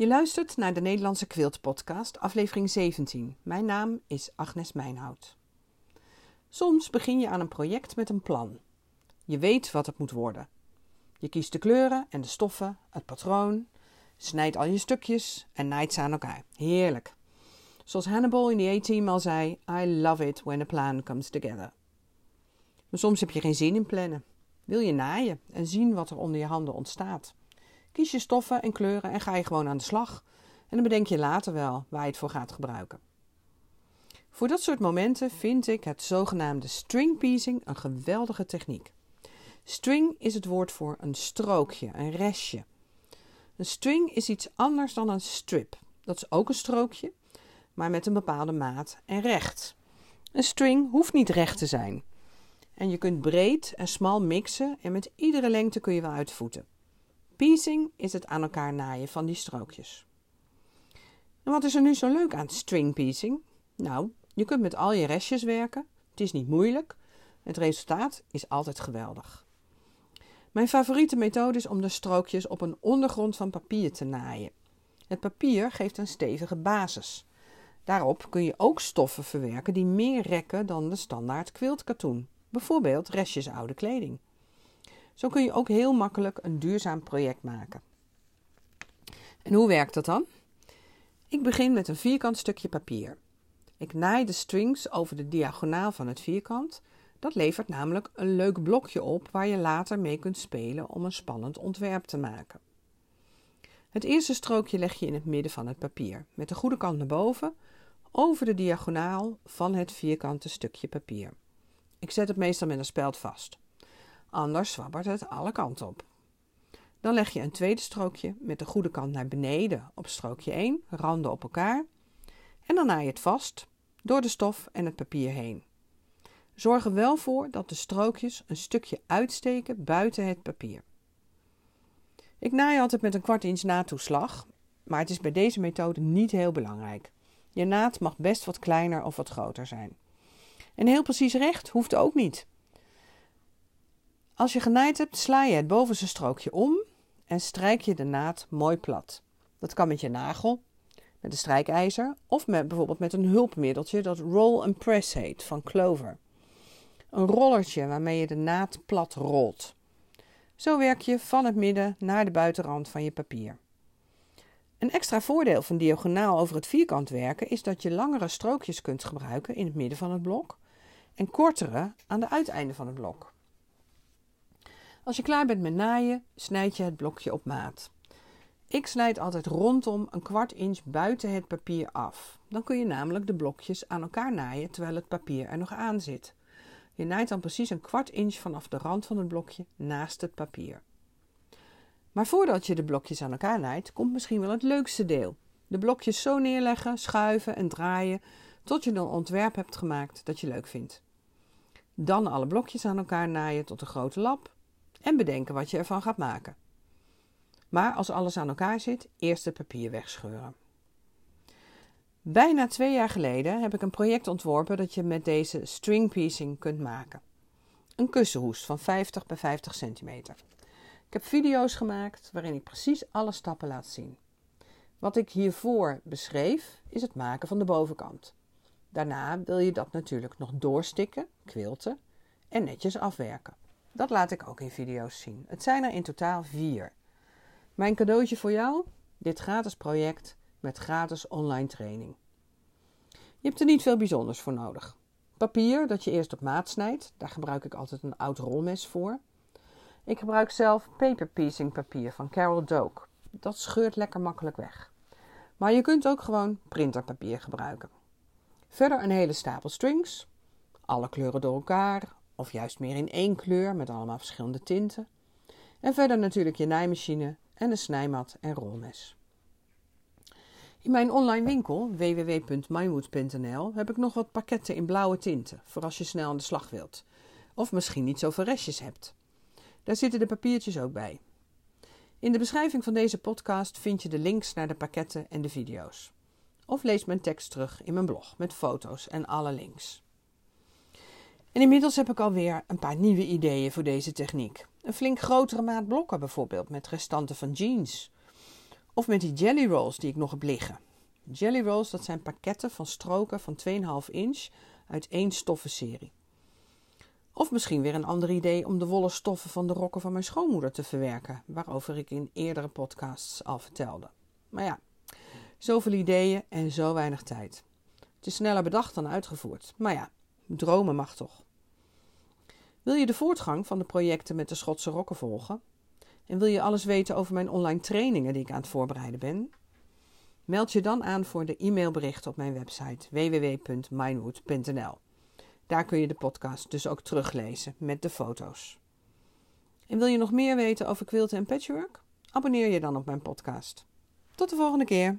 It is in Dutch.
Je luistert naar de Nederlandse Quilt Podcast, aflevering 17. Mijn naam is Agnes Mijnhout. Soms begin je aan een project met een plan. Je weet wat het moet worden. Je kiest de kleuren en de stoffen, het patroon, snijdt al je stukjes en naait ze aan elkaar. Heerlijk. Zoals Hannibal in the A-Team al zei: I love it when a plan comes together. Maar soms heb je geen zin in plannen. Wil je naaien en zien wat er onder je handen ontstaat. Kies je stoffen en kleuren en ga je gewoon aan de slag. En dan bedenk je later wel waar je het voor gaat gebruiken. Voor dat soort momenten vind ik het zogenaamde string piecing een geweldige techniek. String is het woord voor een strookje, een restje. Een string is iets anders dan een strip. Dat is ook een strookje, maar met een bepaalde maat en recht. Een string hoeft niet recht te zijn. En je kunt breed en smal mixen en met iedere lengte kun je wel uitvoeten. Piecing is het aan elkaar naaien van die strookjes. En wat is er nu zo leuk aan string piecing? Nou, je kunt met al je restjes werken. Het is niet moeilijk. Het resultaat is altijd geweldig. Mijn favoriete methode is om de strookjes op een ondergrond van papier te naaien. Het papier geeft een stevige basis. Daarop kun je ook stoffen verwerken die meer rekken dan de standaard quiltkatoen. Bijvoorbeeld restjes oude kleding. Zo kun je ook heel makkelijk een duurzaam project maken. En hoe werkt dat dan? Ik begin met een vierkant stukje papier. Ik naai de strings over de diagonaal van het vierkant. Dat levert namelijk een leuk blokje op waar je later mee kunt spelen om een spannend ontwerp te maken. Het eerste strookje leg je in het midden van het papier, met de goede kant naar boven, over de diagonaal van het vierkante stukje papier. Ik zet het meestal met een speld vast. Anders zwabbert het alle kanten op. Dan leg je een tweede strookje met de goede kant naar beneden op strookje 1, randen op elkaar. En dan naai je het vast door de stof en het papier heen. Zorg er wel voor dat de strookjes een stukje uitsteken buiten het papier. Ik naai altijd met een kwart inch natoeslag, maar het is bij deze methode niet heel belangrijk. Je naad mag best wat kleiner of wat groter zijn. En heel precies recht hoeft ook niet. Als je genaaid hebt, sla je het bovenste strookje om en strijk je de naad mooi plat. Dat kan met je nagel, met een strijkijzer of met, bijvoorbeeld met een hulpmiddeltje dat roll and press heet van Clover. Een rollertje waarmee je de naad plat rolt. Zo werk je van het midden naar de buitenrand van je papier. Een extra voordeel van diagonaal over het vierkant werken is dat je langere strookjes kunt gebruiken in het midden van het blok en kortere aan de uiteinden van het blok. Als je klaar bent met naaien, snijd je het blokje op maat. Ik snijd altijd rondom een kwart inch buiten het papier af. Dan kun je namelijk de blokjes aan elkaar naaien terwijl het papier er nog aan zit. Je naait dan precies een kwart inch vanaf de rand van het blokje naast het papier. Maar voordat je de blokjes aan elkaar naait, komt misschien wel het leukste deel. De blokjes zo neerleggen, schuiven en draaien tot je een ontwerp hebt gemaakt dat je leuk vindt. Dan alle blokjes aan elkaar naaien tot een grote lap en bedenken wat je ervan gaat maken. Maar als alles aan elkaar zit, eerst het papier wegscheuren. Bijna twee jaar geleden heb ik een project ontworpen dat je met deze string piecing kunt maken. Een kussenhoes van 50 bij 50 centimeter. Ik heb video's gemaakt waarin ik precies alle stappen laat zien. Wat ik hiervoor beschreef is het maken van de bovenkant. Daarna wil je dat natuurlijk nog doorstikken, quilten en netjes afwerken. Dat laat ik ook in video's zien. Het zijn er in totaal vier. Mijn cadeautje voor jou: dit gratis project met gratis online training. Je hebt er niet veel bijzonders voor nodig. Papier dat je eerst op maat snijdt, daar gebruik ik altijd een oud rolmes voor. Ik gebruik zelf paper piecing papier van Carol Doak. Dat scheurt lekker makkelijk weg. Maar je kunt ook gewoon printerpapier gebruiken. Verder een hele stapel strings, alle kleuren door elkaar, of juist meer in één kleur met allemaal verschillende tinten. En verder natuurlijk je naaimachine en een snijmat en rolmes. In mijn online winkel www.mywood.nl heb ik nog wat pakketten in blauwe tinten voor als je snel aan de slag wilt. Of misschien niet zoveel restjes hebt. Daar zitten de papiertjes ook bij. In de beschrijving van deze podcast vind je de links naar de pakketten en de video's. Of lees mijn tekst terug in mijn blog met foto's en alle links. En inmiddels heb ik alweer een paar nieuwe ideeën voor deze techniek. Een flink grotere maat blokken bijvoorbeeld met restanten van jeans. Of met die jelly rolls die ik nog heb liggen. Jelly rolls, dat zijn pakketten van stroken van 2,5 inch uit één stoffenserie. Of misschien weer een ander idee om de wollen stoffen van de rokken van mijn schoonmoeder te verwerken, waarover ik in eerdere podcasts al vertelde. Maar ja, zoveel ideeën en zo weinig tijd. Het is sneller bedacht dan uitgevoerd. Maar ja, dromen mag toch. Wil je de voortgang van de projecten met de Schotse rokken volgen? En wil je alles weten over mijn online trainingen die ik aan het voorbereiden ben? Meld je dan aan voor de e-mailbericht op mijn website www.minewood.nl. Daar kun je de podcast dus ook teruglezen met de foto's. En wil je nog meer weten over quilten en patchwork? Abonneer je dan op mijn podcast. Tot de volgende keer.